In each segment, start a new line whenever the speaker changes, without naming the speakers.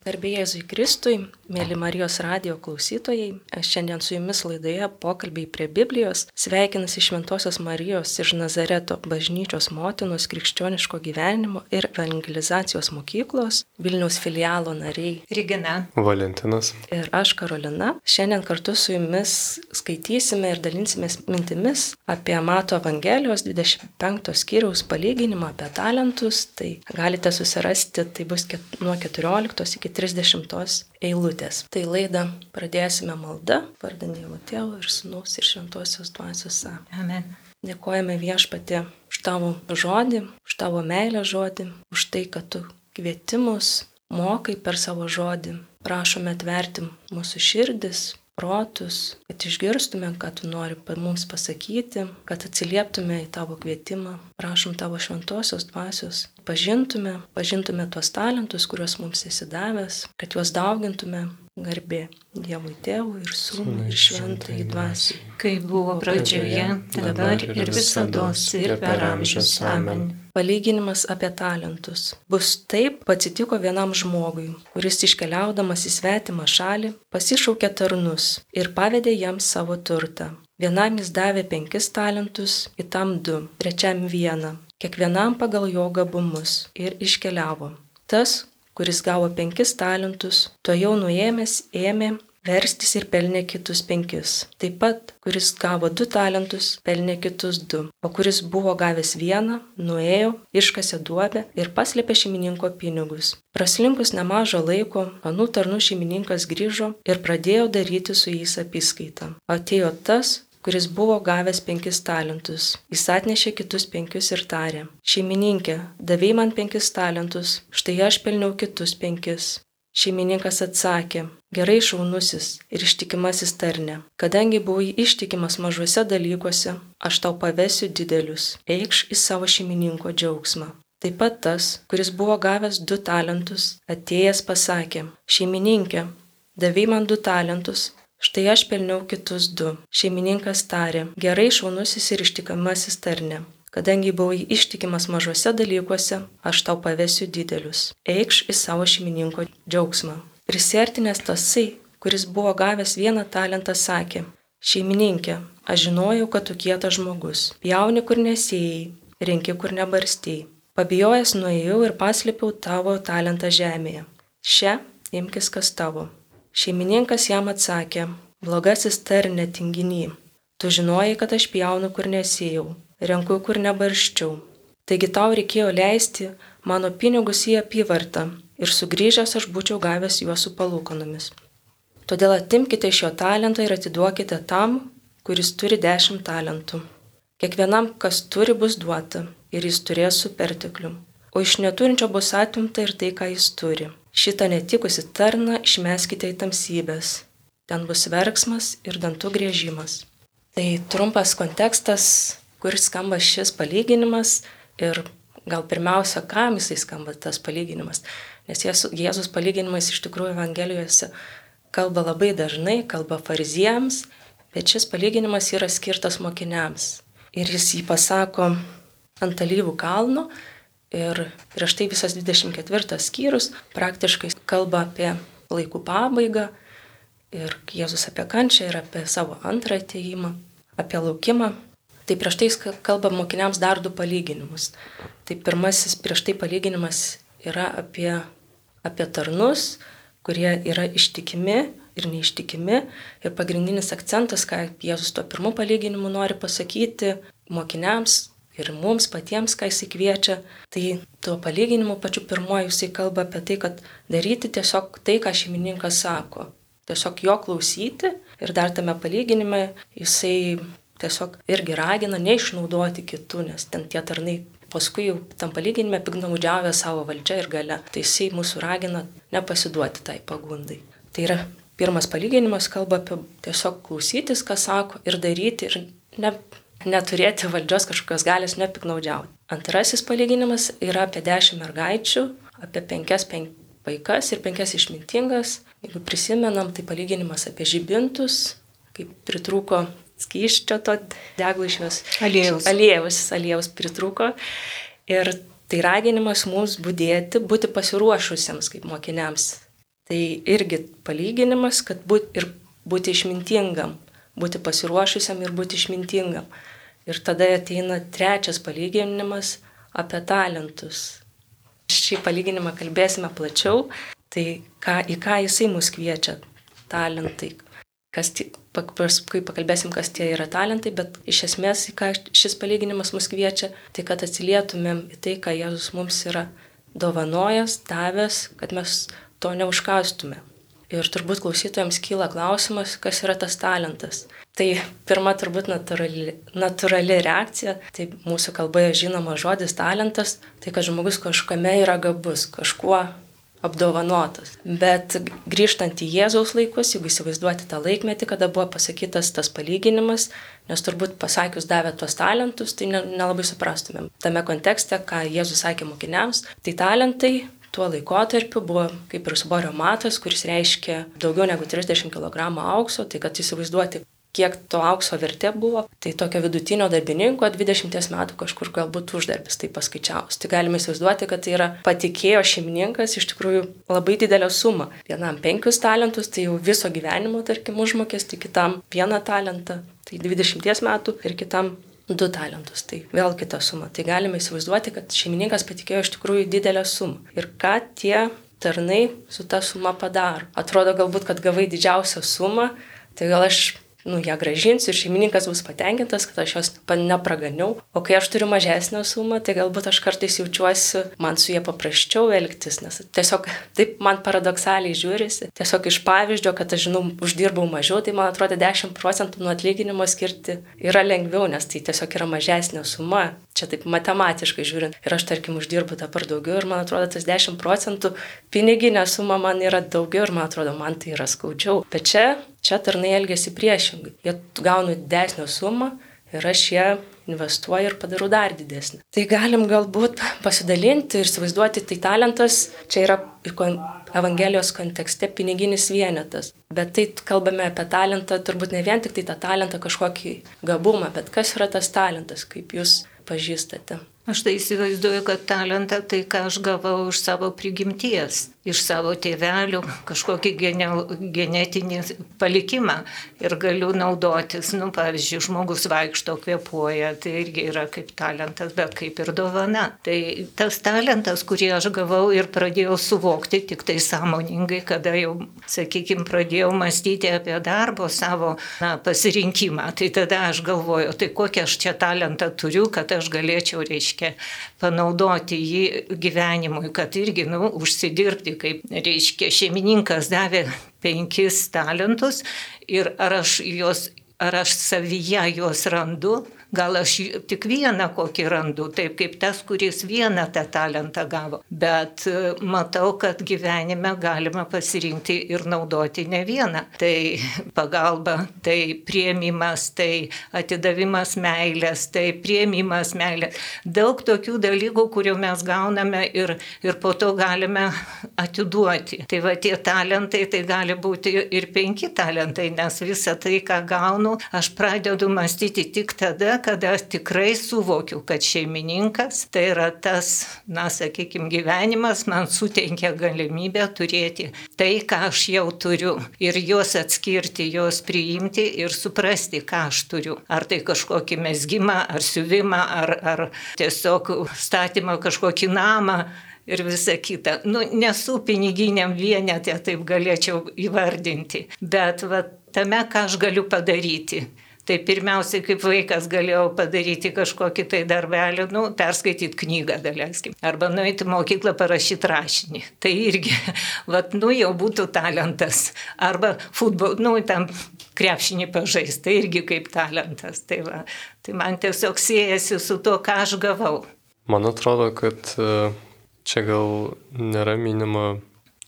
Garbėjai Jėzui Kristui, mėly Marijos radio klausytojai, aš šiandien su jumis laidoje pokalbiai prie Biblijos sveikinasi Šventojios Marijos iš Nazareto bažnyčios motinos krikščioniško gyvenimo ir evangelizacijos mokyklos Vilniaus filialo nariai
Rigina,
Valentinas.
ir aš Karolina. Šiandien kartu su jumis skaitysime ir dalinsimės mintimis apie Mato Evangelijos 25 skyriaus palyginimą apie talentus. Tai galite susirasti, tai bus nuo 14 iki 30 eilutės. Tai laidą pradėsime malda, vardant Dievo Tėvo ir Sūnaus ir Šventosios Dvasios.
Amen.
Dėkojame viešpatė už tavo žodį, už tavo meilę žodį, už tai, kad tu kvietimus mokai per savo žodį. Prašome atverti mūsų širdis, protus, kad išgirstume, ką tu nori mums pasakyti, kad atsilieptume į tavo kvietimą. Prašom tavo šventosios dvasios, pažintume, pažintume tuos talentus, kuriuos mums esi davęs, kad juos daugintume garbė Dievui Tėvui ir Sūnui ir Šventai Dvasiai.
Kaip buvo pradžioje, dabar ir visada ir per amžius. Amen.
Palyginimas apie talentus. Bus taip atsitiko vienam žmogui, kuris iškeliaudamas į svetimą šalį pasišaukė tarnus ir pavedė jiems savo turtą. Vienam jis davė penkis talentus, kitam du, trečiam vieną, kiekvienam pagal jo gabumus ir iškeliavo. Tas, kuris gavo penkis talentus, to jau nuėmęs ėmė verstis ir pelnė kitus penkis. Taip pat, kuris gavo du talentus, pelnė kitus du, o kuris buvo gavęs vieną, nuėjo, iškasė duobę ir paslėpė šeimininko pinigus. Praslinkus nemažą laiko, anų tarnų šeimininkas grįžo ir pradėjo daryti su jais apskaitą. Atėjo tas, kuris buvo gavęs penkis talentus. Jis atnešė kitus penkius ir tarė, šeimininkė, davėjai man penkis talentus, štai aš pelniau kitus penkis. Šeimininkas atsakė, gerai šaunusis ir ištikimasis tarne, kadangi buvai ištikimas mažuose dalykuose, aš tau pavesiu didelius, eikš į savo šeimininko džiaugsmą. Taip pat tas, kuris buvo gavęs du talentus, atėjęs pasakė, šeimininkė, davėjai man du talentus, Štai aš pelniau kitus du. Šeimininkas tarė, gerai šaunusis ir ištikamasis tarne. Kadangi buvai ištikimas mažuose dalykuose, aš tau pavesiu didelius. Eikš į savo šeimininko džiaugsmą. Prisertinės tasai, kuris buvo gavęs vieną talentą, sakė, šeimininkė, aš žinojau, kad tu kietas žmogus. Pjauni, kur nesėjai, renki, kur nebarstėjai. Pabijojęs nuėjau ir paslėpiau tavo talentą žemėje. Šia imkis kas tavo. Šeimininkas jam atsakė, blogasis tarne tinginy, tu žinojai, kad aš pjaunu, kur nesėjau, renku, kur nebarščiau. Taigi tau reikėjo leisti mano pinigus į apyvartą ir sugrįžęs aš būčiau gavęs juos su palūkonomis. Todėl atimkite iš jo talentą ir atiduokite tam, kuris turi dešimt talentų. Kiekvienam, kas turi, bus duota ir jis turės su pertekliu, o iš neturinčio bus atimta ir tai, ką jis turi Šitą netikusi tarną išmeskite į tamsybės. Ten bus verksmas ir dantų grėžimas. Tai trumpas kontekstas, kur skamba šis palyginimas ir gal pirmiausia, kam jisai skamba tas palyginimas. Nes Jėzus palyginimais iš tikrųjų Evangelijose kalba labai dažnai, kalba fariziems, bet šis palyginimas yra skirtas mokiniams. Ir jis jį pasako ant alyvų kalno Ir prieš tai visas 24 skyrius praktiškai kalba apie laikų pabaigą ir Jėzus apie kančią ir apie savo antrą ateimą, apie laukimą. Tai prieš tai kalba mokiniams dar du palyginimus. Tai pirmasis prieš tai palyginimas yra apie, apie tarnus, kurie yra ištikimi ir neištikimi. Ir pagrindinis akcentas, ką Jėzus tuo pirmu palyginimu nori pasakyti mokiniams, ir mums patiems, ką jisai kviečia. Tai tuo palyginimu pačiu pirmoju jisai kalba apie tai, kad daryti tiesiog tai, ką šeimininkas sako. Tiesiog jo klausyti ir dar tame palyginime jisai tiesiog irgi ragina neišnaudoti kitų, nes ten tie tarnai paskui jau tam palyginime piknaudžiavę savo valdžią ir gale. Tai jisai mūsų ragina nepasiduoti tai pagundai. Tai yra pirmas palyginimas kalba apie tiesiog klausytis, ką sako ir daryti ir ne, neturėti valdžios kažkokios galės nepiknaudžiauti. Antrasis palyginimas yra apie dešimt mergaičių, apie penkias penk vaikas ir penkias išmintingas. Jeigu prisimenam, tai palyginimas apie žibintus, kaip pritrūko skyščio to deglų iš jos.
Aliejus.
Aliejus, aliejus pritrūko. Ir tai raginimas mums būdėti, būti pasiruošusiems kaip mokiniams. Tai irgi palyginimas, kad būt, ir būti išmintingam, būti pasiruošusiam ir būti išmintingam. Ir tada ateina trečias palyginimas apie talentus. Šį palyginimą kalbėsime plačiau, tai ką, į ką jisai mus kviečia. Talentai. Kas, paskui pakalbėsim, kas tie yra talentai, bet iš esmės, į ką šis palyginimas mus kviečia, tai kad atsilietumėm į tai, ką Jėzus mums yra dovanojęs, davęs, kad mes to neužkastume. Ir turbūt klausytojams kyla klausimas, kas yra tas talentas. Tai pirma turbūt natūrali, natūrali reakcija, tai mūsų kalboje žinoma žodis talentas, tai kad žmogus kažkame yra gabus, kažkuo apdovanotas. Bet grįžtant į Jėzaus laikus, jeigu įsivaizduoti tą laikmetį, kada buvo pasakytas tas palyginimas, nes turbūt pasakius davė tuos talentus, tai nelabai suprastumėm. Tame kontekste, ką Jėzus sakė mokiniams, tai talentai tuo laikotarpiu buvo kaip ir svorio matas, kuris reiškia daugiau negu 30 kg aukso, tai kad įsivaizduoti, kiek to aukso vertė buvo, tai tokio vidutinio darbininko 20 metų kažkur galbūt uždarbis, tai paskaičiavus. Tai galime įsivaizduoti, kad tai yra patikėjo šeimininkas iš tikrųjų labai didelę sumą. Vienam penkius talentus, tai jau viso gyvenimo, tarkim, užmokestį, kitam vieną talentą, tai 20 metų ir kitam du talentus, tai vėl kita suma. Tai galime įsivaizduoti, kad šeimininkas patikėjo iš tikrųjų didelę sumą. Ir ką tie tarnai su ta suma padaro. Atrodo galbūt, kad gavai didžiausią sumą, tai gal aš nu, ją gražinsiu ir šeimininkas bus patenkintas, kad aš jos nepraganiau. O kai aš turiu mažesnę sumą, tai galbūt aš kartais jaučiuosi, man su jie paprasčiau elgtis, nes tiesiog taip man paradoksaliai žiūrisi. Tiesiog iš pavyzdžio, kad aš žinau, uždirbau mažiau, tai man atrodo 10 procentų nuo atlyginimo skirti yra lengviau, nes tai tiesiog yra mažesnė suma. Čia taip matematiškai žiūrint. Ir aš, tarkim, uždirbu dabar daugiau ir man atrodo, tas 10 procentų piniginė suma man yra daugiau ir man atrodo, man tai yra skaudžiau. Bet čia, čia tarnai elgesi priešingai. Jie gauna didesnę sumą ir aš ją investuoju ir padarau dar didesnį. Tai galim galbūt pasidalinti ir įsivaizduoti, tai talentas čia yra Evangelijos kontekste piniginis vienetas. Bet tai kalbame apie talentą, turbūt ne vien tik tai tą talentą kažkokį gabumą, bet kas yra tas talentas, kaip jūs pažįstate.
Aš tai įsivaizduoju, kad talentą tai, ką aš gavau iš savo prigimties, iš savo tėvelių, kažkokį gene, genetinį palikimą ir galiu naudotis. Nu, pavyzdžiui, žmogus vaikšto, kvepuoja, tai irgi yra kaip talentas, bet kaip ir dovana. Tai tas talentas, kurį aš gavau ir pradėjau suvokti tik tai sąmoningai, kada jau, sakykime, pradėjau mąstyti apie darbo savo na, pasirinkimą. Tai tada aš galvoju, tai kokią aš čia talentą turiu, kad aš galėčiau, reiškia panaudoti jį gyvenimui, kad irgi, nu, užsidirbti, kaip, reiškia, šeimininkas davė penkis talentus ir ar aš juos, ar aš savyje juos randu, gal aš tik vieną kokį randu, taip kaip tas, kuris vieną tą talentą gavo. Bet e, matau, kad gyvenime galima pasirinkti ir naudoti ne vieną. Tai pagalba, tai prieimimas, tai atidavimas meilės, tai prieimimas meilės. Daug tokių dalykų, kurių mes gauname ir, ir po to galime atiduoti. Tai va tie talentai, tai gali būti ir penki talentai, nes visą tai, ką gaunu, aš pradedu mąstyti tik tada, kada tikrai suvokiu, kad šeimininkas tai yra tas, na, sakykime, gyvenimas man suteikia galimybę turėti tai, ką aš jau turiu ir juos atskirti, juos priimti ir suprasti, ką aš turiu. Ar tai kažkokį mesgymą, ar siuvimą, ar, ar tiesiog statymą kažkokį namą ir visa kita. Nu, nesu piniginiam vienetė, taip galėčiau įvardinti, bet va, tame, ką aš galiu padaryti. Tai pirmiausiai, kaip vaikas galėjau padaryti kažkokį tai darbelį, nu, perskaityti knygą, daleiskim. Arba nueiti mokyklą parašyti rašinį. Tai irgi, vat, nu, jau būtų talentas. Arba futbol, nu, tam krepšinį pažaisti, tai irgi kaip talentas. Tai, va, tai man tiesiog siejasi su to, ką aš gavau.
Man atrodo, kad e, čia gal nėra minima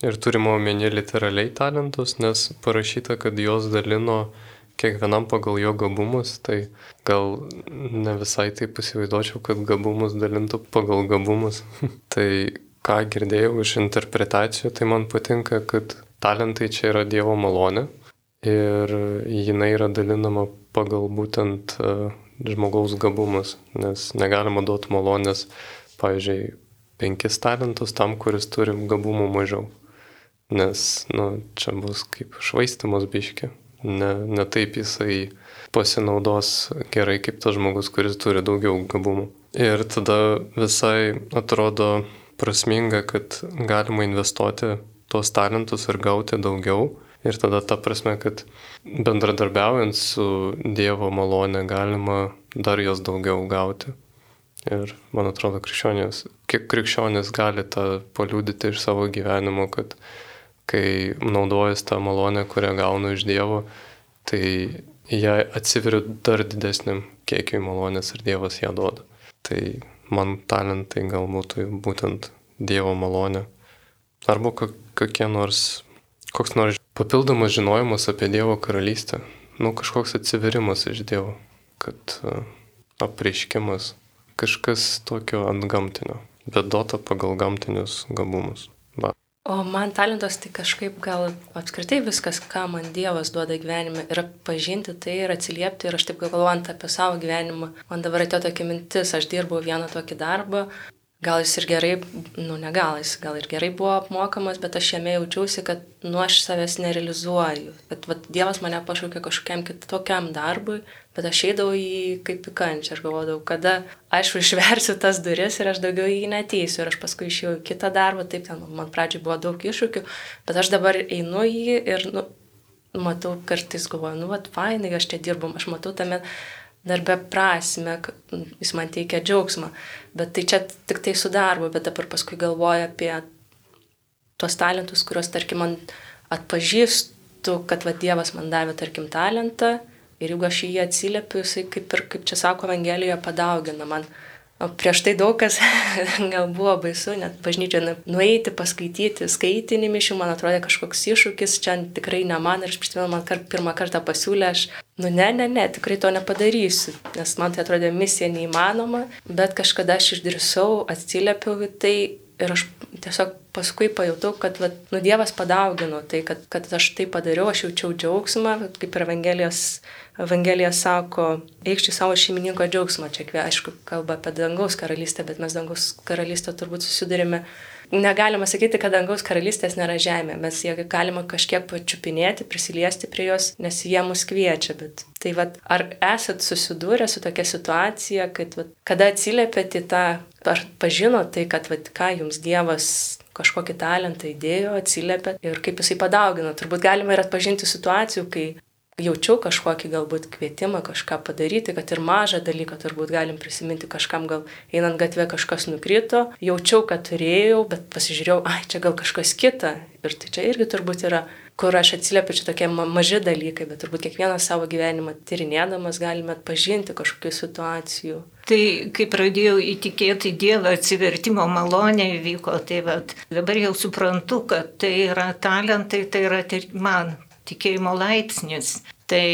ir turima omeny literaliai talentus, nes parašyta, kad jos dalino kiekvienam pagal jo gabumus, tai gal ne visai taip įsivaizduočiau, kad gabumus dalintų pagal gabumus. tai ką girdėjau iš interpretacijų, tai man patinka, kad talentai čia yra Dievo malonė ir jinai yra dalinama pagal būtent uh, žmogaus gabumus, nes negalima duoti malonės, pavyzdžiui, penkis talentus tam, kuris turi gabumų mažiau. nes, nu, čia bus kaip švaistimas biški. Ne, ne taip jisai pasinaudos gerai kaip tas žmogus, kuris turi daugiau gabumų. Ir tada visai atrodo prasminga, kad galima investuoti tuos talentus ir gauti daugiau. Ir tada ta prasme, kad bendradarbiaujant su Dievo malonė galima dar jos daugiau gauti. Ir man atrodo, krikščionės, kiek krikščionės gali tą paliūdyti iš savo gyvenimo, kad kai naudojas tą malonę, kurią gaunu iš Dievo, tai ją atsiveriu dar didesniam kiekiui malonės ir Dievas ją duoda. Tai man talentai gal būtų būtent Dievo malonė. Arba kokie nors, koks nors papildomas žinojimas apie Dievo karalystę. Nu, kažkoks atsiverimas iš Dievo, kad apreiškimas, kažkas tokio ant gamtinio, bet duota pagal gamtinius gabumus.
O man talentas tai kažkaip gal apskritai viskas, ką man Dievas duoda gyvenime, yra pažinti tai ir atsiliepti. Ir aš taip galvojant apie savo gyvenimą, man dabar atėjo tokia mintis, aš dirbau vieną tokį darbą, gal jis ir gerai, nu ne gal jis, gal ir gerai buvo apmokamas, bet aš jame jaučiausi, kad nu aš savęs nerealizuoju. Kad vat, Dievas mane pašaukė kažkokiam kitokiam darbui, bet aš eidavau jį kaip į kančią. Aš galvodavau, kada aš išversiu tas duris ir aš daugiau jį neteisiu. Ir aš paskui išėjau į kitą darbą, taip ten man pradžiai buvo daug iššūkių, bet aš dabar einu jį ir, nu, matau, kartais galvoju, nu, vad, fainai, aš čia dirbu, aš matau tame darbe prasme, jis man teikia džiaugsmą. Bet tai čia tik tai su darbu, bet dabar paskui galvoju apie tuos talentus, kuriuos, tarkim, man atpažįstu, kad va Dievas man davė, tarkim, talentą ir jeigu aš jį atsiliepiu, jisai kaip ir, kaip čia sako Evangelijoje, padaugina man. O prieš tai daug kas gal buvo baisu, net bažnyčioje nueiti, paskaityti skaitinį mišių, man atrodė kažkoks iššūkis, čia tikrai ne man ir aš prisimenu, man kart, pirmą kartą pasiūlė, aš, nu ne, ne, ne, tikrai to nepadarysiu, nes man tai atrodė misija neįmanoma, bet kažkada aš išdrisau, atsiliepiau į tai ir aš tiesiog paskui pajutau, kad, va, nu, Dievas padaugino tai, kad, kad aš tai padariau, aš jaučiau džiaugsmą, kaip ir Evangelijos Evangelija sako, eikščiai savo šeimininko džiaugsmą. Čia, aišku, kalba apie dangaus karalystę, bet mes dangaus karalystę turbūt susidurime. Negalima sakyti, kad dangaus karalystės nėra žemė. Mes ją galima kažkiek pačiupinėti, prisiliesti prie jos, nes jie mus kviečia. Bet tai vad, ar esat susidūrę su tokia situacija, kad vat, kada atsiliepėte tą, ar pažino tai, kad vat, ką jums Dievas kažkokį talentą įdėjo, atsiliepė ir kaip jisai padaugino. Turbūt galima ir atpažinti situacijų, kai jaučiau kažkokį galbūt kvietimą kažką padaryti, kad ir mažą dalyką turbūt galim prisiminti, kažkam gal einant gatvė kažkas nukrito, jaučiau, kad turėjau, bet pasižiūrėjau, ai, čia gal kažkas kita. Ir tai čia irgi turbūt yra, kur aš atsiliepiu, čia tokie maži dalykai, bet turbūt kiekvienas savo gyvenimą tyrinėdamas galime atpažinti kažkokių situacijų.
Tai kai pradėjau įtikėti Dievą, atsivertimo malonė įvyko, tai vat, dabar jau suprantu, kad tai yra talentai, tai yra man tikėjimo laipsnis. Tai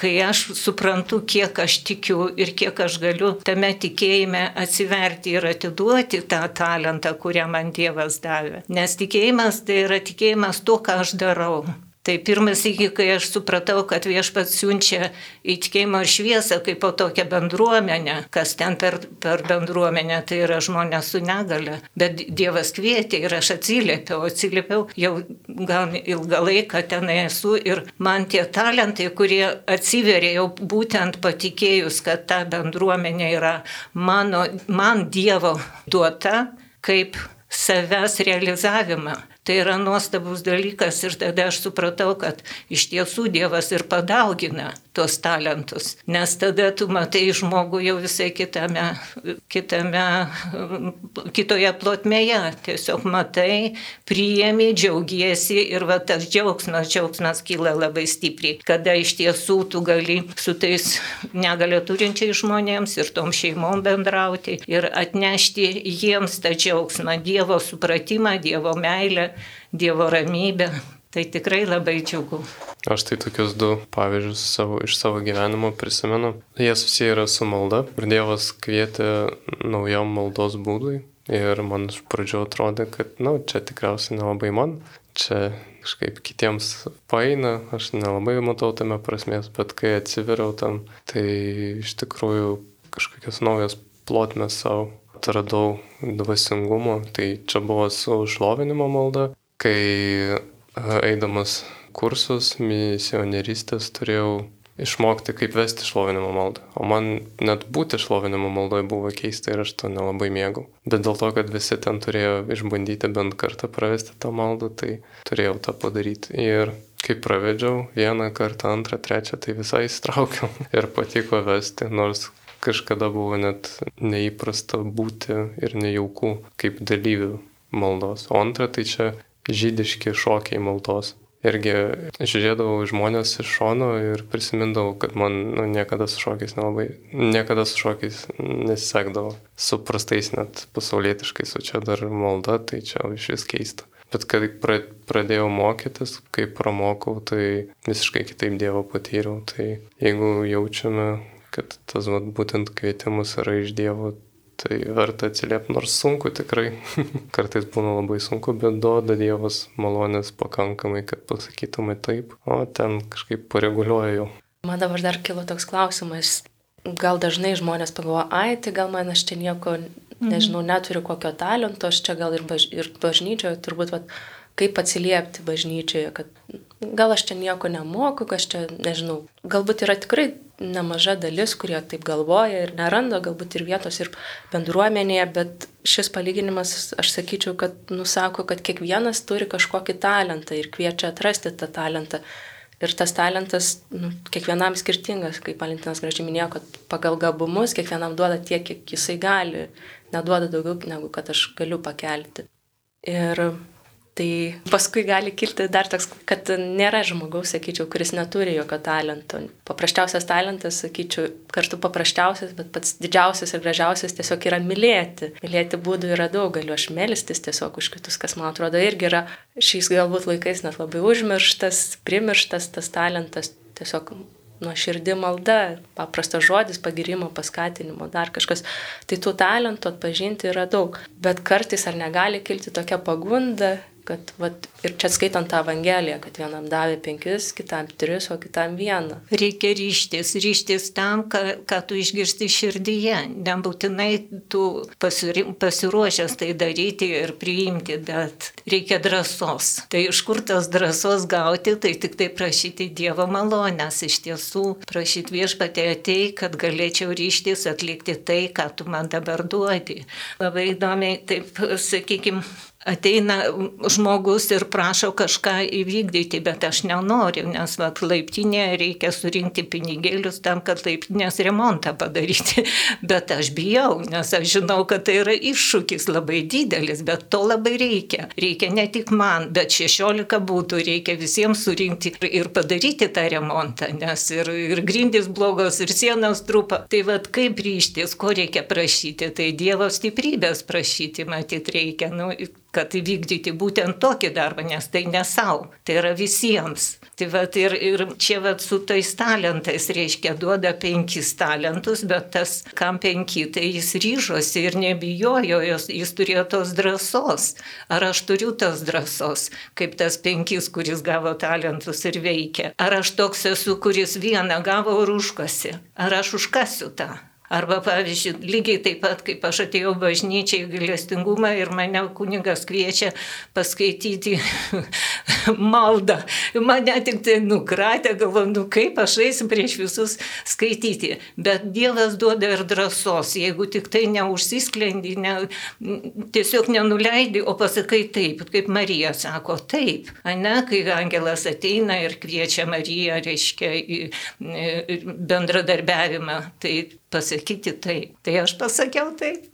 kai aš suprantu, kiek aš tikiu ir kiek aš galiu tame tikėjime atsiverti ir atiduoti tą talentą, kurią man Dievas davė. Nes tikėjimas tai yra tikėjimas tuo, ką aš darau. Tai pirmas iki, kai aš supratau, kad viešpats siunčia į tikėjimo šviesą kaip po tokią bendruomenę, kas ten per, per bendruomenę, tai yra žmonės su negale. Bet Dievas kvietė ir aš atsiliepiau, atsiliepiau, jau gal ilgą laiką ten esu ir man tie talentai, kurie atsiverė jau būtent patikėjus, kad ta bendruomenė yra mano, man Dievo duota kaip savęs realizavimą. Tai yra nuostabus dalykas ir tada aš supratau, kad iš tiesų Dievas ir padaugina tuos talentus, nes tada tu matai žmogų jau visai kitame, kitame, kitoje plotmėje. Tiesiog matai, priemi, džiaugiesi ir va tas džiaugsmas, džiaugsmas kyla labai stipriai, kada iš tiesų tu gali su tais negalio turinčiais žmonėms ir tom šeimom bendrauti ir atnešti jiems tą džiaugsmą, Dievo supratimą, Dievo meilę Dievo ramybę. Tai tikrai labai džiugu.
Aš tai tokius du pavyzdžius savo, iš savo gyvenimo prisimenu. Jie susiję yra su malda. Ir Dievas kvietė naujam maldos būdui. Ir man iš pradžio atrodė, kad, na, nu, čia tikriausiai nelabai man. Čia kažkaip kitiems paina, aš nelabai matau tame prasmės, bet kai atsiveriau tam, tai iš tikrųjų kažkokios naujos plotmės savo atradau dvasingumo, tai čia buvo su šlovinimo malda, kai eidamas kursus misionieristės turėjau išmokti, kaip vesti šlovinimo maldą. O man net būti šlovinimo maldoje buvo keista ir aš to nelabai mėgau. Bet dėl to, kad visi ten turėjo išbandyti bent kartą pravesti tą maldą, tai turėjau tą padaryti. Ir kai pravedžiau vieną kartą, antrą, trečią, tai visai įstraukiau ir patiko vesti, nors kažkada buvo net neįprasta būti ir nejaukų kaip dalyvių maldos. O antra, tai čia žydiški šokiai maldos irgi žiūrėdavau žmonės iš šono ir prisimindavau, kad man nu, niekada su šokiais nelabai, niekada su šokiais nesisekdavo. Su prastais net pasaulietiškais, o čia dar malda, tai čia iš vis keista. Bet kai pradėjau mokytis, kai pramokau, tai visiškai kitaip Dievo patyriau. Tai jeigu jaučiame, kad tas vat, būtent kvietimas yra iš Dievo, tai verta atsiliepti, nors sunku tikrai. Kartais būna labai sunku, bet duoda Dievas malonės pakankamai, kad pasakytumai taip, o ten kažkaip pareguliuoja jau.
Man dabar dar kilo toks klausimas. Gal dažnai žmonės pagalvoja, ai, tai gal man aš čia nieko, nežinau, neturiu kokio talento, aš čia gal ir, baž, ir bažnyčioje, turbūt, vat, kaip atsiliepti bažnyčioje, kad gal aš čia nieko nemoku, kas čia, nežinau, galbūt yra tikrai nemaža dalis, kurie taip galvoja ir neranda galbūt ir vietos ir bendruomenėje, bet šis palyginimas, aš sakyčiau, kad nusako, kad kiekvienas turi kažkokį talentą ir kviečia atrasti tą talentą. Ir tas talentas nu, kiekvienam skirtingas, kaip Valentinas gražiai minėjo, kad pagal gabumus kiekvienam duoda tiek, kiek jisai gali, neduoda daugiau negu kad aš galiu pakelti. Ir Tai paskui gali kilti dar toks, kad nėra žmogaus, sakyčiau, kuris neturi jokio talento. Paprasčiausias talentas, sakyčiau, kartu paprasčiausias, bet pats didžiausias ir gražiausias tiesiog yra mylėti. Mylėti būdų yra daug, galiu aš melstis tiesiog už kitus, kas man atrodo irgi yra šiais galbūt laikais net labai užmirštas, primirštas tas talentas. Tiesiog nuo širdį malda, paprastas žodis, pagirimo, paskatinimo, dar kažkas. Tai tų talentų atpažinti yra daug. Bet kartais ar negali kilti tokia pagunda kad vat, ir čia skaitant tą Evangeliją, kad vienam davė penkis, kitam tris, o kitam vieną.
Reikia ryštis, ryštis tam, ką, ką tu išgirsti širdyje. Nebūtinai tu pasiruošęs tai daryti ir priimti, bet reikia drąsos. Tai iš kur tas drąsos gauti, tai tik tai prašyti Dievo malonės, iš tiesų prašyti viešpatė atei, kad galėčiau ryštis atlikti tai, ką tu man dabar duodi. Labai įdomiai, taip sakykime, ateina žmogus ir prašo kažką įvykdyti, bet aš nenoriu, nes vat, laiptinėje reikia surinkti pinigėlius tam, kad laiptinės remontą padaryti. Bet aš bijau, nes aš žinau, kad tai yra iššūkis labai didelis, bet to labai reikia. Reikia ne tik man, bet 16 būtų, reikia visiems surinkti ir padaryti tą remontą, nes ir, ir grindys blogos, ir sienos trupa. Tai vad kaip ryštis, ko reikia prašyti, tai Dievo stiprybės prašyti, matyt, reikia. Nu, kad įvykdyti būtent tokį darbą, nes tai ne savo, tai yra visiems. Tai vat, ir, ir čia vat, su tais talentais reiškia duoda penkis talentus, bet tas, kam penki, tai jis ryžosi ir nebijojo, jis, jis turėjo tos drąsos. Ar aš turiu tos drąsos, kaip tas penkis, kuris gavo talentus ir veikia. Ar aš toks esu, kuris vieną gavo ir užkasi. Ar aš užkasiu tą. Arba, pavyzdžiui, lygiai taip pat, kaip aš atėjau bažnyčiai gailestingumą ir mane kunigas kviečia paskaityti maldą. Mane tik tai nukratė, galvoju, nu kaip aš eisiu prieš visus skaityti. Bet Dievas duoda ir drąsos, jeigu tik tai neužsisklendi, ne, tiesiog nenuleidi, o pasakai taip, kaip Marija sako, taip. Ne, kai angelas ateina ir kviečia Mariją, reiškia, į bendradarbiavimą, tai pasakyti taip. Tai aš pasakiau taip.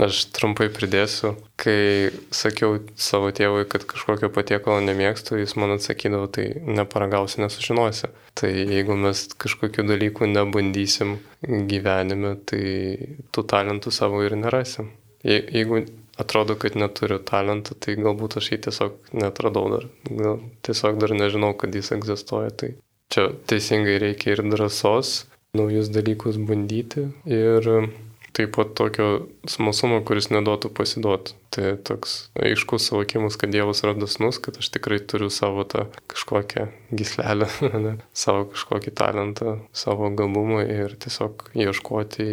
Aš trumpai pridėsiu, kai sakiau savo tėvui, kad kažkokio patiekalo nemėgstu, jis man atsakydavo, tai neparagausi, nesužinosi. Tai jeigu mes kažkokiu dalyku nebandysim gyvenime, tai tų talentų savo ir nerasim. Je, jeigu atrodo, kad neturiu talentą, tai galbūt aš jį tiesiog netradau dar. Gal tiesiog dar nežinau, kad jis egzistuoja. Tai čia teisingai reikia ir drąsos, naujus dalykus bandyti ir taip pat tokio smalsumo, kuris neduotų pasiduoti. Tai toks aiškus suvokimas, kad Dievas yra dasnus, kad aš tikrai turiu savo tą kažkokią gislelę, ne, savo kažkokį talentą, savo gabumą ir tiesiog ieškoti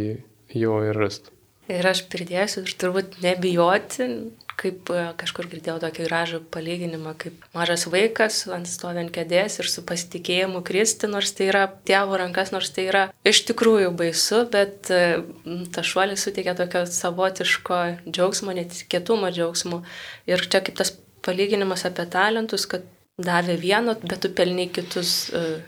jo ir rasti.
Ir aš pridėsiu, ir turbūt nebijoti, kaip e, kažkur girdėjau tokį gražų palyginimą, kaip mažas vaikas ant stovint kėdės ir su pasitikėjimu kristi, nors tai yra tėvo rankas, nors tai yra iš tikrųjų baisu, bet e, ta šuolis suteikia tokio savotiško džiaugsmo, netikėtumo džiaugsmo. Ir čia kaip tas palyginimas apie talentus, kad davė vieno, bet tu pelniai kitus. Uh,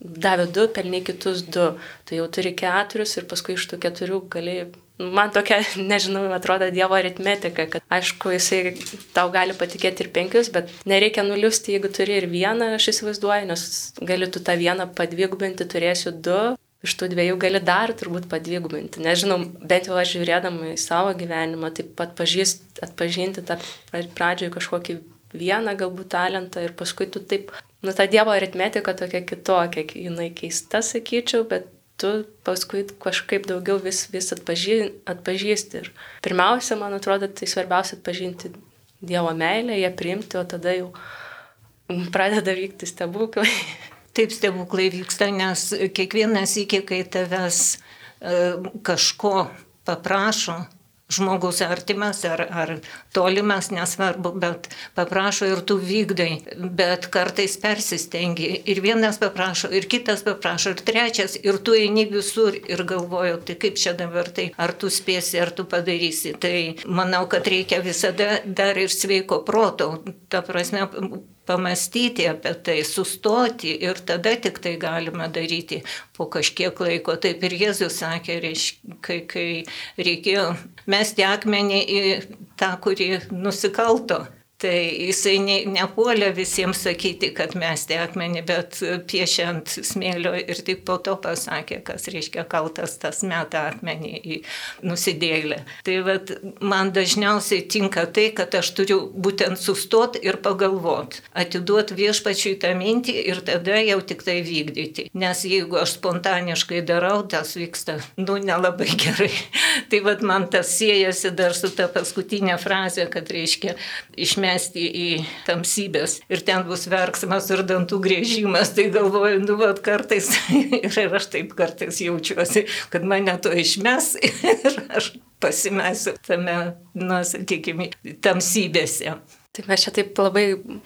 davė du, pelniai kitus du. Tu jau turi keturis ir paskui iš tų keturių gali man tokia, nežinau, atrodo Dievo aritmetika, kad aišku, jisai tau gali patikėti ir penkius, bet nereikia nuliusti, jeigu turi ir vieną, aš įsivaizduoju, nes gali tu tą vieną padvigubinti, turėsiu du, iš tų dviejų gali dar turbūt padvigubinti. Nežinau, bent jau aš žiūrėdama į savo gyvenimą, taip pat pažįst, atpažinti tą pradžioje kažkokį vieną galbūt talentą ir paskui tu taip, nu ta Dievo aritmetika tokia kitokia, jinai keista, sakyčiau, bet tu paskui kažkaip daugiau vis, vis atpažy, atpažįsti. Ir pirmiausia, man atrodo, tai svarbiausia atpažinti Dievo meilę, ją priimti, o tada jau pradeda vykti stebuklai.
Taip stebuklai vyksta, nes kiekvienas iki, kai tavęs e, kažko paprašo, žmogus artimas ar, ar tolimas, nesvarbu, bet paprašo ir tu vykdai, bet kartais persistengi. Ir vienas paprašo, ir kitas paprašo, ir trečias, ir tu eini visur ir galvoju, tai kaip čia dabar tai, ar tu spėsi, ar tu padarysi. Tai manau, kad reikia visada dar ir sveiko proto. Ta prasme, pamastyti apie tai, sustoti ir tada tik tai galima daryti po kažkiek laiko. Taip ir Jėzus sakė, kai, kai reikėjo mesti akmenį į tą, kurį nusikalto. Tai jisai ne, nepuolė visiems sakyti, kad mes te akmenį, bet piešė ant smėlio ir tik po to pasakė, kas reiškia kaltas tas meta akmenį į nusidėlę. Tai vat, man dažniausiai tinka tai, kad aš turiu būtent sustot ir pagalvot, atiduot viešpačiui tą mintį ir tada jau tik tai vykdyti. Nes jeigu aš spontaniškai darau, tas vyksta, nu, nelabai gerai. tai vat man tas siejasi dar su ta paskutinė frazė, kad reiškia išmesti mesti į tamsybės ir ten bus verksmas ir dantų grėžimas, tai galvoju, nu, vat kartais ir aš taip kartais jaučiuosi, kad mane to išmes ir aš pasimesiu tame, nu, sakykime, tamsybėse.
Tai mes čia taip labai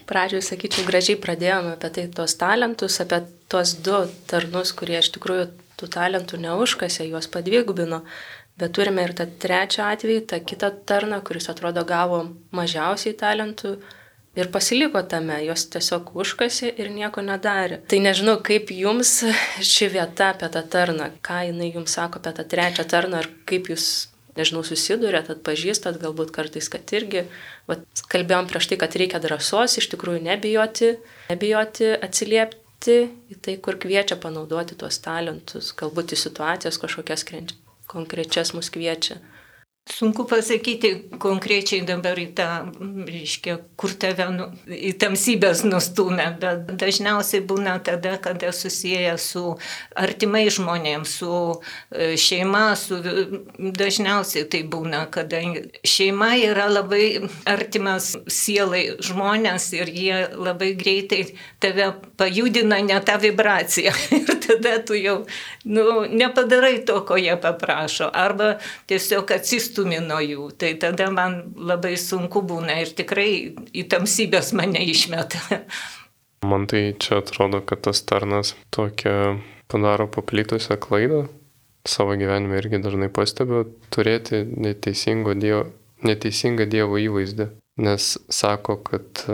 pradžioje, sakyčiau, gražiai pradėjome apie tai tuos talentus, apie tuos du tarnus, kurie iš tikrųjų tų talentų neužkasė, juos padvigubino. Bet turime ir tą trečią atvejį, tą kitą tarną, kuris atrodo gavo mažiausiai talentų ir pasiliko tame, jos tiesiog užkasi ir nieko nedarė. Tai nežinau, kaip jums ši vieta apie tą tarną, ką jinai jums sako apie tą trečią tarną ir kaip jūs, nežinau, susidurėt, atpažįstat, galbūt kartais, kad irgi, vat, kalbėjom prieš tai, kad reikia drąsos, iš tikrųjų nebijoti, nebijoti atsiliepti į tai, kur kviečia panaudoti tuos talentus, galbūt į situacijas kažkokias konkrečias mus kviečia.
Sunku pasakyti konkrečiai dabar į tą, reiškia, kur tave nu, į tamsybės nustumė, bet dažniausiai būna tada, kada susiję su artimai žmonėms, su e, šeima, su, dažniausiai tai būna, kada šeima yra labai artimas sielai žmonės ir jie labai greitai tave pajudina ne tą vibraciją ir tada tu jau nu, nepadarai to, ko jie paprašo, arba tiesiog atsistumai atstumi nuo jų, tai tada man labai sunku būna ir tikrai į tamsybės mane išmeta.
Man tai čia atrodo, kad tas tarnas tokia padaro paplitusią klaidą. Savo gyvenime irgi dažnai pastebiu turėti dievo, neteisingą Dievo įvaizdį. Nes sako, kad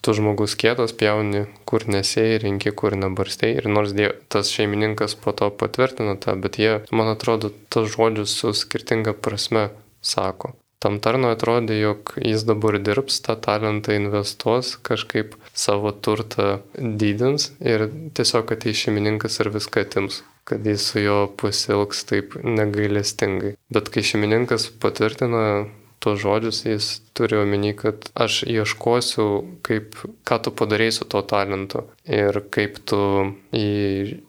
tu žmogus kietas pjauni, kur nesėjai, rinki, kur nebarstėjai. Ir nors diev, tas šeimininkas po to patvirtina tą, bet jie, man atrodo, tas žodžius su skirtinga prasme sako. Tam tarno atrodė, jog jis dabar dirbs, tą talentą investuos, kažkaip savo turtą didins ir tiesiog ateis šeimininkas ir viską atims kad jis su juo pasilgs taip negailestingai. Bet kai šeimininkas patvirtina tuos žodžius, jis turi omeny, kad aš ieškosiu, kaip, ką tu padarėjai su tuo talentu ir kaip tu jį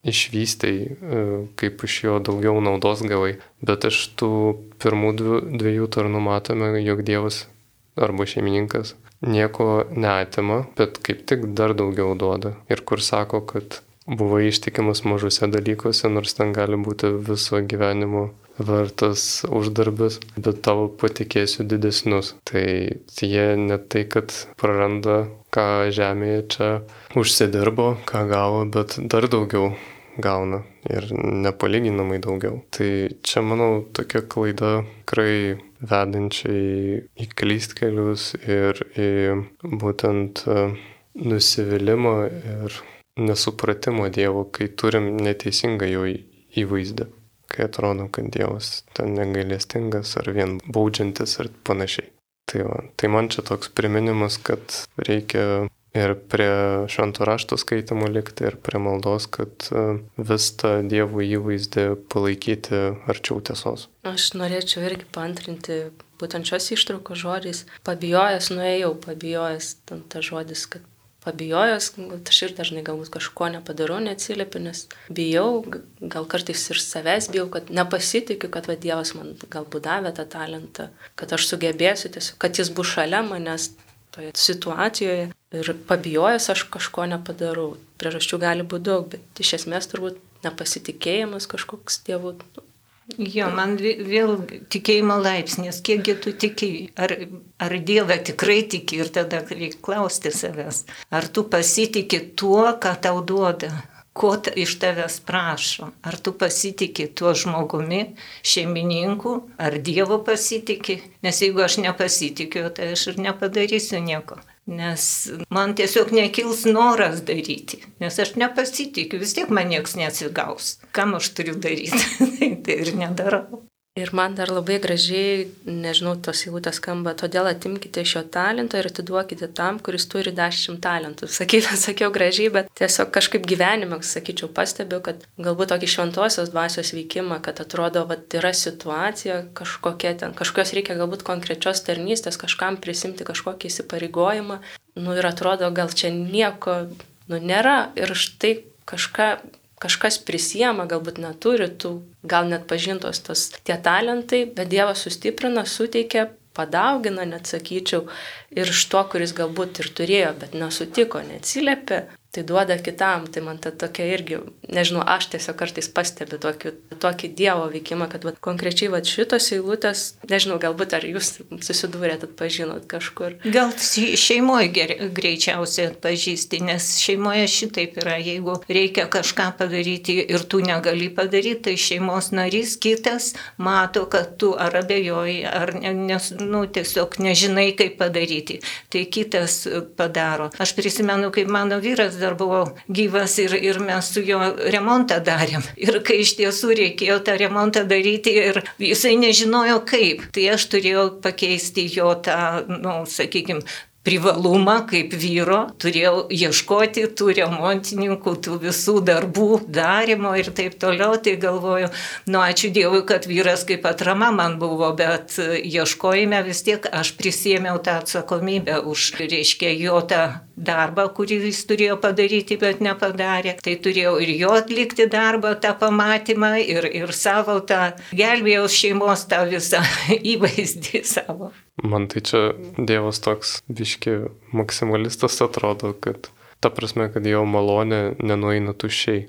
išvystai, e, kaip iš jo daugiau naudos gavai. Bet iš tų pirmų dviejų tarnų matome, jog Dievas arba šeimininkas nieko neatima, bet kaip tik dar daugiau duoda. Ir kur sako, kad buvo ištikimas mažose dalykuose, nors ten gali būti viso gyvenimo vertas uždarbis, bet tavo patikėsiu didesnius. Tai jie ne tai, kad praranda, ką žemėje čia užsidirbo, ką gavo, bet dar daugiau gauna ir nepalyginamai daugiau. Tai čia, manau, tokia klaida tikrai vedančiai į klystkelius ir į būtent e, nusivylimą ir nesupratimo Dievo, kai turim neteisingą jo įvaizdį, kai atrodo, kad Dievas ten negailestingas ar vien baudžiantis ar panašiai. Tai, va, tai man čia toks priminimas, kad reikia ir prie šventų rašto skaitimo likti, ir prie maldos, kad e, vis tą dievų įvaizdį palaikyti arčiau tiesos.
Aš norėčiau irgi pantrinti būtent šios ištraukos žodžiais. Pabijojęs nuėjau, pabijojęs tas žodis, kad pabijojęs, aš ir dažnai galbūt kažko nepadarau, neatsiliepiu, nes bijau, gal kartais ir savęs bijau, kad nepasitikiu, kad va, Dievas man galbūt davė tą talentą, kad aš sugebėsiu tiesiog, kad jis bus šalia manęs toje situacijoje ir pabijojęs aš kažko nepadarau. Priežasčių gali būti daug, bet iš esmės turbūt nepasitikėjimas kažkoks dievų.
Jo, man vėl tikėjimo laipsnis, kiekgi tu tiki, ar, ar Dievą tikrai tiki ir tada reikia klausti savęs, ar tu pasitikė tuo, ką tau duoda, ko iš tavęs prašo. Ar tu pasitikė tuo žmogumi, šeimininku, ar Dievo pasitikė. Nes jeigu aš nepasitikiu, tai aš ir nepadarysiu nieko. Nes man tiesiog nekils noras daryti, nes aš nepasitikiu, vis tiek man niekas nesigaus. Kam aš turiu daryti, tai ir nedarau.
Ir man dar labai gražiai, nežinau, tos eilutės skamba, todėl atimkite iš jo talento ir atiduokite tam, kuris turi dešimt talentų. Sakyčiau, sakiau gražiai, bet tiesiog kažkaip gyvenime, sakyčiau, pastebiu, kad galbūt tokį šventosios dvasios veikimą, kad atrodo, kad yra situacija kažkokia ten, kažkokios reikia galbūt konkrečios tarnystės, kažkam prisimti kažkokį įsipareigojimą, nu ir atrodo, gal čia nieko, nu nėra ir štai kažką kažkas prisijama, galbūt neturi tų, gal net pažintos tos tie talentai, bet Dievas sustiprina, suteikia, padaugina, net sakyčiau, ir iš to, kuris galbūt ir turėjo, bet nesutiko, neatsiliepė, tai duoda kitam. Tai man ta tokia irgi, nežinau, aš tiesiog kartais stebiu tokį, tokį Dievo veikimą, kad vat, konkrečiai vat, šitos eilutės, nežinau, galbūt ar jūs susidūrėt, atpažinot kažkur.
Gal šeimoje greičiausiai atpažįsti, nes šeimoje šitaip yra, jeigu reikia kažką padaryti ir tu negali padaryti, tai šeimos narys kitas mato, kad tu ar abejoji, ar nes, nu, tiesiog nežinai, kaip padaryti. Tai kitas padaro. Aš prisimenu, kaip mano vyras dar buvo gyvas ir, ir mes su juo remontą darėm. Ir kai iš tiesų reikėjo tą remontą daryti ir jisai nežinojo kaip, tai aš turėjau pakeisti jo tą, na, nu, sakykime, privalumą kaip vyro, turėjau ieškoti tų remontininkų, tų visų darbų darimo ir taip toliau, tai galvoju, nu ačiū Dievui, kad vyras kaip atrama man buvo, bet ieškojime vis tiek aš prisėmiau tą atsakomybę už, reiškia, jo tą darbą, kurį jis turėjo padaryti, bet nepadarė. Tai turėjau ir jo atlikti darbą, tą pamatymą ir, ir savo tą gelbėjau šeimos tą visą įvaizdį savo.
Man tai čia Dievas toks biški maksimalistas atrodo, kad ta prasme, kad jo malonė nenueina tuščiai.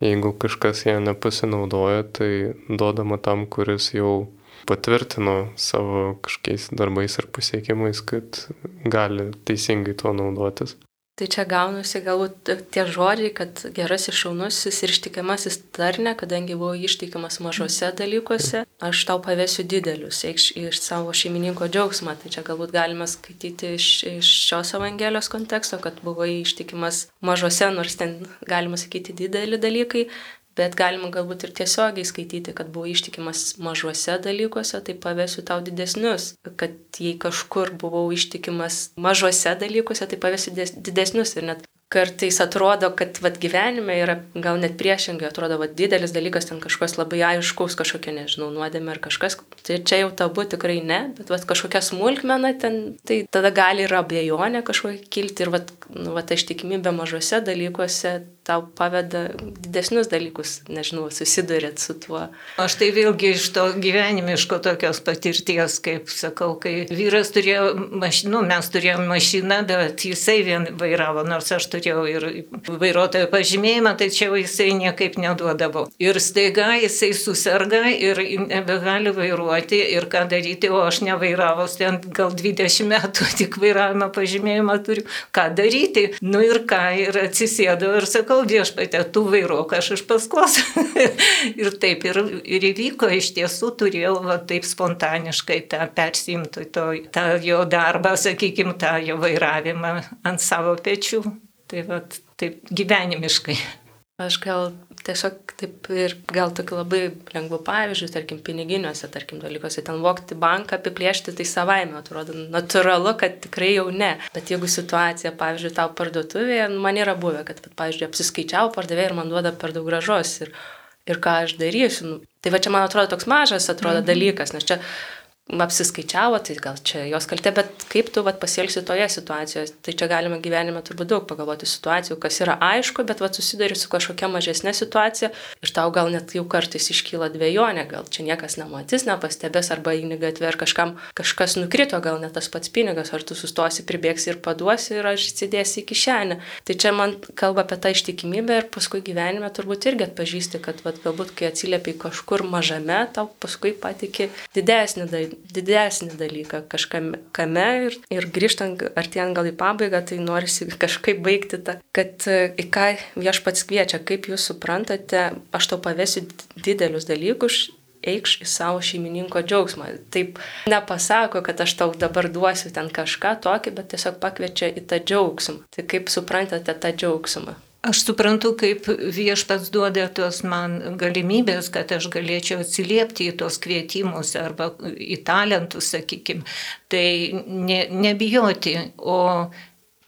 Jeigu kažkas ją nepasinaudoja, tai duodama tam, kuris jau patvirtino savo kažkokiais darbais ir pasiekimais, kad gali teisingai tuo naudotis.
Tai čia gaunasi galbūt tie žodžiai, kad gerasis šaunusis ir ištikimasis tarne, kadangi buvau ištikimas mažose dalykuose, aš tau pavėsiu didelius, iš, iš savo šeimininko džiaugsmą. Tai čia galbūt galima skaityti iš, iš šios Evangelijos konteksto, kad buvai ištikimas mažose, nors ten galima sakyti dideli dalykai, bet galima galbūt ir tiesiogiai skaityti, kad buvau ištikimas mažuose dalykuose, tai pavėsiu tau didesnius. Kad jei kažkur buvau ištikimas mažuose dalykuose, tai pavėsiu didesnius. Ir net kartais atrodo, kad vat, gyvenime yra gal net priešingai, atrodo, vat, didelis dalykas, ten kažkas labai aiškaus, kažkokia, nežinau, nuodėmė ar kažkas, tai čia jau tabu tikrai ne, bet vat, kažkokia smulkmena ten, tai tada gali ir abejonė kažkokia kilti ir vat, nu, vat, ištikimybė mažose dalykuose tau paveda didesnius dalykus, nežinau, susidurėt su tuo.
Aš tai vėlgi iš to gyvenimiško tokios patirties, kaip sakau, kai vyras turėjo mašiną, nu, mes turėjome mašiną, bet jisai vien vairavo, nors aš turėjau ir vairuotojo pažymėjimą, čia jisai niekaip neduodavo. Ir staiga jisai susirga ir nebegali vairuoti ir ką daryti, o aš nevairavau, ten gal 20 metų tik vairavimo pažymėjimą turiu, ką daryti. Nu ir ką, ir atsisėdau ir sakau, viešpatė, tu vairuok, aš iš paskos. ir taip ir, ir įvyko, iš tiesų turėjau va, taip spontaniškai tą persimti, to, tą jo darbą, sakykime, tą jo vairavimą ant savo pečių. Tai va, taip gyvenimiškai.
Aš gal tiesiog taip ir gal tokiu labai lengvu pavyzdžiu, tarkim, piniginiuose, tarkim, dalykuose, ten vokti banką, apiplėšti, tai savaime atrodo natūralu, kad tikrai jau ne. Bet jeigu situacija, pavyzdžiui, tau parduotuvėje, nu, man yra buvę, kad, pavyzdžiui, apsiskaičiau pardavėjai ir man duoda per daug gražos ir, ir ką aš darysiu. Nu, tai va čia man atrodo toks mažas, atrodo mhm. dalykas, nes čia apsiskaičiavo, tai gal čia jos kaltė, bet kaip tu vat, pasielgsi toje situacijoje, tai čia galima gyvenime turbūt daug pagalvoti situacijų, kas yra aišku, bet vat, susidari su kažkokia mažesnė situacija ir tau gal net jau kartais iškyla dviejonė, gal čia niekas nematys, nepastebės arba eini gatvė ar kažkam kažkas nukrito, gal net tas pats pinigas, ar tu sustosi, pribėgsi ir paduosi ir aš atsidėsi į kišenę. Tai čia man kalba apie tą ištikimybę ir paskui gyvenime turbūt irgi atpažįsti, kad vat, galbūt kai atsiliepiai kažkur mažame, tau paskui patikė didesnį didesnį dalyką kažkame ir, ir grįžtant artėjant gal į pabaigą, tai norisi kažkaip baigti tą, kad e, į ką viešpats kviečia, kaip jūs suprantate, aš tau pavėsiu didelius dalykus, eikš į savo šeimininko džiaugsmą. Taip nepasako, kad aš tau dabar duosiu ten kažką tokį, bet tiesiog pakviečia į tą džiaugsmą. Tai kaip suprantate tą džiaugsmą?
Aš suprantu, kaip viešpats duoda tos man galimybės, kad aš galėčiau atsiliepti į tos kvietimus arba į talentus, sakykime. Tai ne, nebijoti, o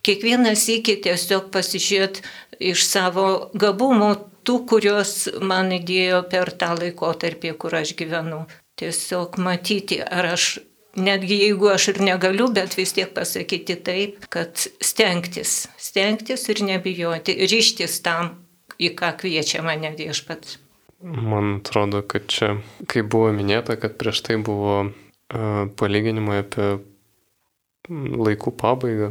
kiekvienas iki tiesiog pasižiūrėti iš savo gabumų, tų, kuriuos man įdėjo per tą laikotarpį, kur aš gyvenu. Tiesiog matyti, ar aš netgi jeigu aš ir negaliu, bet vis tiek pasakyti taip, kad stengtis, stengtis ir nebijoti, ryštis tam, į ką kviečia mane viešpats.
Man atrodo, kad čia, kaip buvo minėta, kad prieš tai buvo uh, palyginimai apie laikų pabaigą.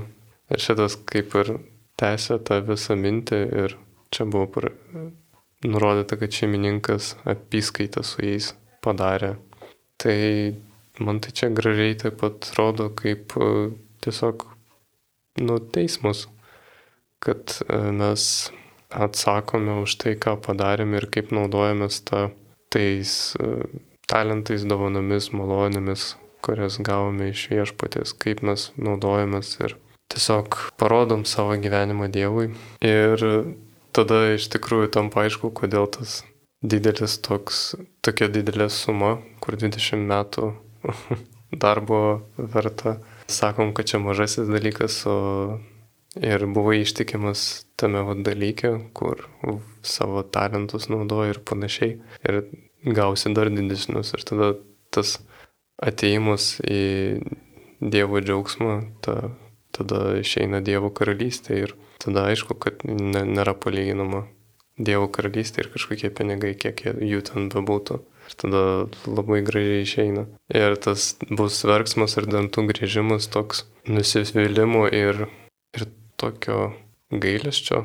Ir šitas kaip ir tęsė tą visą mintį ir čia buvo par, nurodyta, kad šeimininkas apyskaitą su jais padarė. Tai man tai čia gražiai taip pat rodo kaip e, tiesiog, nu, teismus, kad e, mes atsakome už tai, ką padarėme ir kaip naudojamės ta, tais e, talentais, dovanomis, malonėmis, kurias gavome iš viešpatės, kaip mes naudojamės ir tiesiog parodom savo gyvenimą Dievui. Ir tada iš tikrųjų tam paaišku, kodėl tas didelis toks, tokia didelė suma, kur 20 metų darbo verta. Sakom, kad čia mažasis dalykas, o ir buvai ištikimas tame dalyke, kur savo talentus naudoji ir panašiai. Ir gausi dar didesnius. Ir tada tas ateimas į Dievo džiaugsmą, ta, tada išeina Dievo karalystė ir tada aišku, kad nėra palyginama Dievo karalystė ir kažkokie pinigai, kiek jų ten bebūtų. Ir tada labai gražiai išeina. Ir tas bus verksmas ir dantų grįžimas toks nusivylimo ir, ir tokio gailesčio,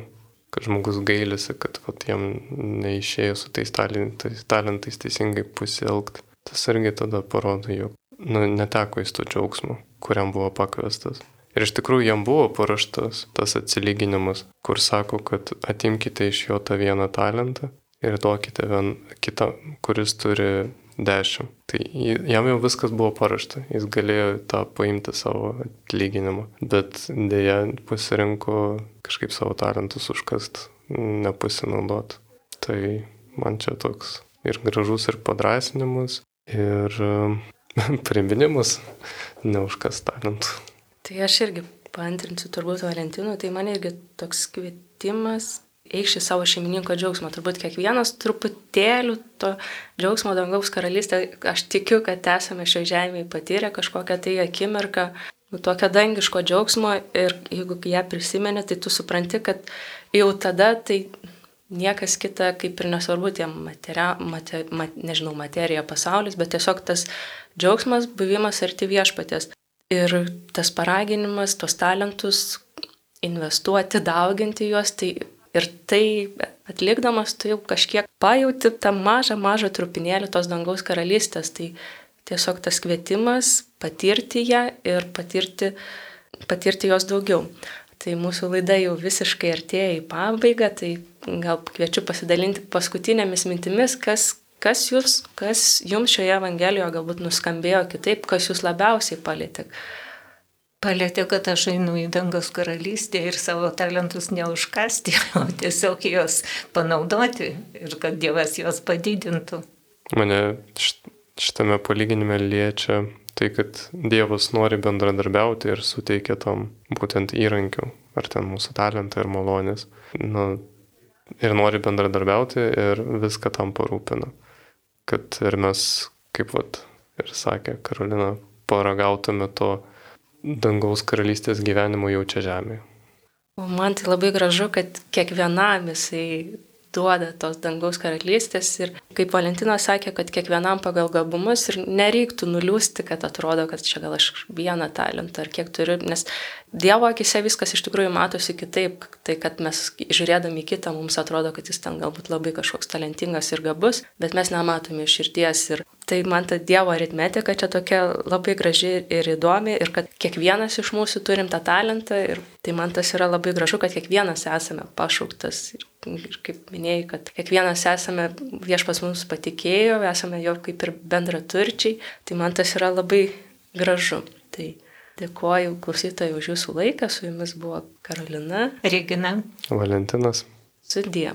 kad žmogus gailisi, kad vat, jam neišėjo su tais talentais, talentais teisingai pusielgti. Tas irgi tada parodo, jog nu, neteko jis to džiaugsmo, kuriam buvo pakviestas. Ir iš tikrųjų jam buvo paraštas tas atsilyginimas, kur sako, kad atimkite iš jo tą vieną talentą ir duokite vien kitą, kuris turi dešimt. Tai jam jau viskas buvo parašta, jis galėjo tą paimti savo atlyginimą, bet dėja pasirinko kažkaip savo talentus užkast, nepasinaudot. Tai man čia toks ir gražus, ir padrasinimas, ir priminimas neužkast talentų.
Tai aš irgi paantrinsiu turbūt Valentinų, tai man irgi toks kvietimas eikš į savo šeimininko džiaugsmą. Turbūt kiekvienas truputėlių to džiaugsmo dangaus karalystė, aš tikiu, kad esame šioje žemėje patyrę kažkokią tai akimirką, nu, tokio dangiško džiaugsmo ir jeigu ją prisimeni, tai tu supranti, kad jau tada tai niekas kita, kaip ir nesvarbu tie materia, mate, mat, nežinau, materija, pasaulis, bet tiesiog tas džiaugsmas, buvimas arti viešpatės. Ir tas paraginimas, tos talentus investuoti, dauginti juos, tai ir tai atlikdamas tu jau kažkiek pajauti tą mažą, mažą trupinėlį tos dangaus karalystės. Tai tiesiog tas kvietimas patirti ją ir patirti, patirti jos daugiau. Tai mūsų laida jau visiškai artėja į pabaigą, tai gal kviečiu pasidalinti paskutinėmis mintimis, kas, kas, jūs, kas jums šioje Evangelijoje galbūt nuskambėjo kitaip, kas jūs labiausiai palėtė.
Palėtė, kad aš einu į dangas karalystę ir savo talentus neužkasti, o tiesiog juos panaudoti ir kad Dievas juos padidintų.
Mane šitame palyginime liečia tai, kad Dievas nori bendradarbiauti ir suteikia tam būtent įrankių, ar ten mūsų talentą ir malonės. Nu, ir nori bendradarbiauti ir viską tam parūpina. Kad ir mes, kaip vat, ir sakė Karolina, paragautume to dangaus karalystės gyvenimo jau čia žemėje.
O man tai labai gražu, kad kiekvienam jisai duoda tos dangaus karalystės ir kaip Valentinas sakė, kad kiekvienam pagal gabumus ir nereiktų nuliūsti, kad atrodo, kad čia gal aš vieną talentą ar kiek turiu, nes Dievo akise viskas iš tikrųjų matosi kitaip, tai kad mes žiūrėdami kitą mums atrodo, kad jis ten galbūt labai kažkoks talentingas ir gabus, bet mes nematome širdies ir tai man ta Dievo aritmetika čia tokia labai graži ir įdomi ir kad kiekvienas iš mūsų turim tą talentą ir tai man tas yra labai gražu, kad kiekvienas esame pašauktas ir, ir kaip minėjai, kad kiekvienas esame viešpas mums patikėjo, esame jo kaip ir bendraturčiai, tai man tas yra labai gražu. Tai Dėkuoju klausytojai už jūsų laiką, su jumis buvo Karolina,
Regina,
Valentinas.
Sudie.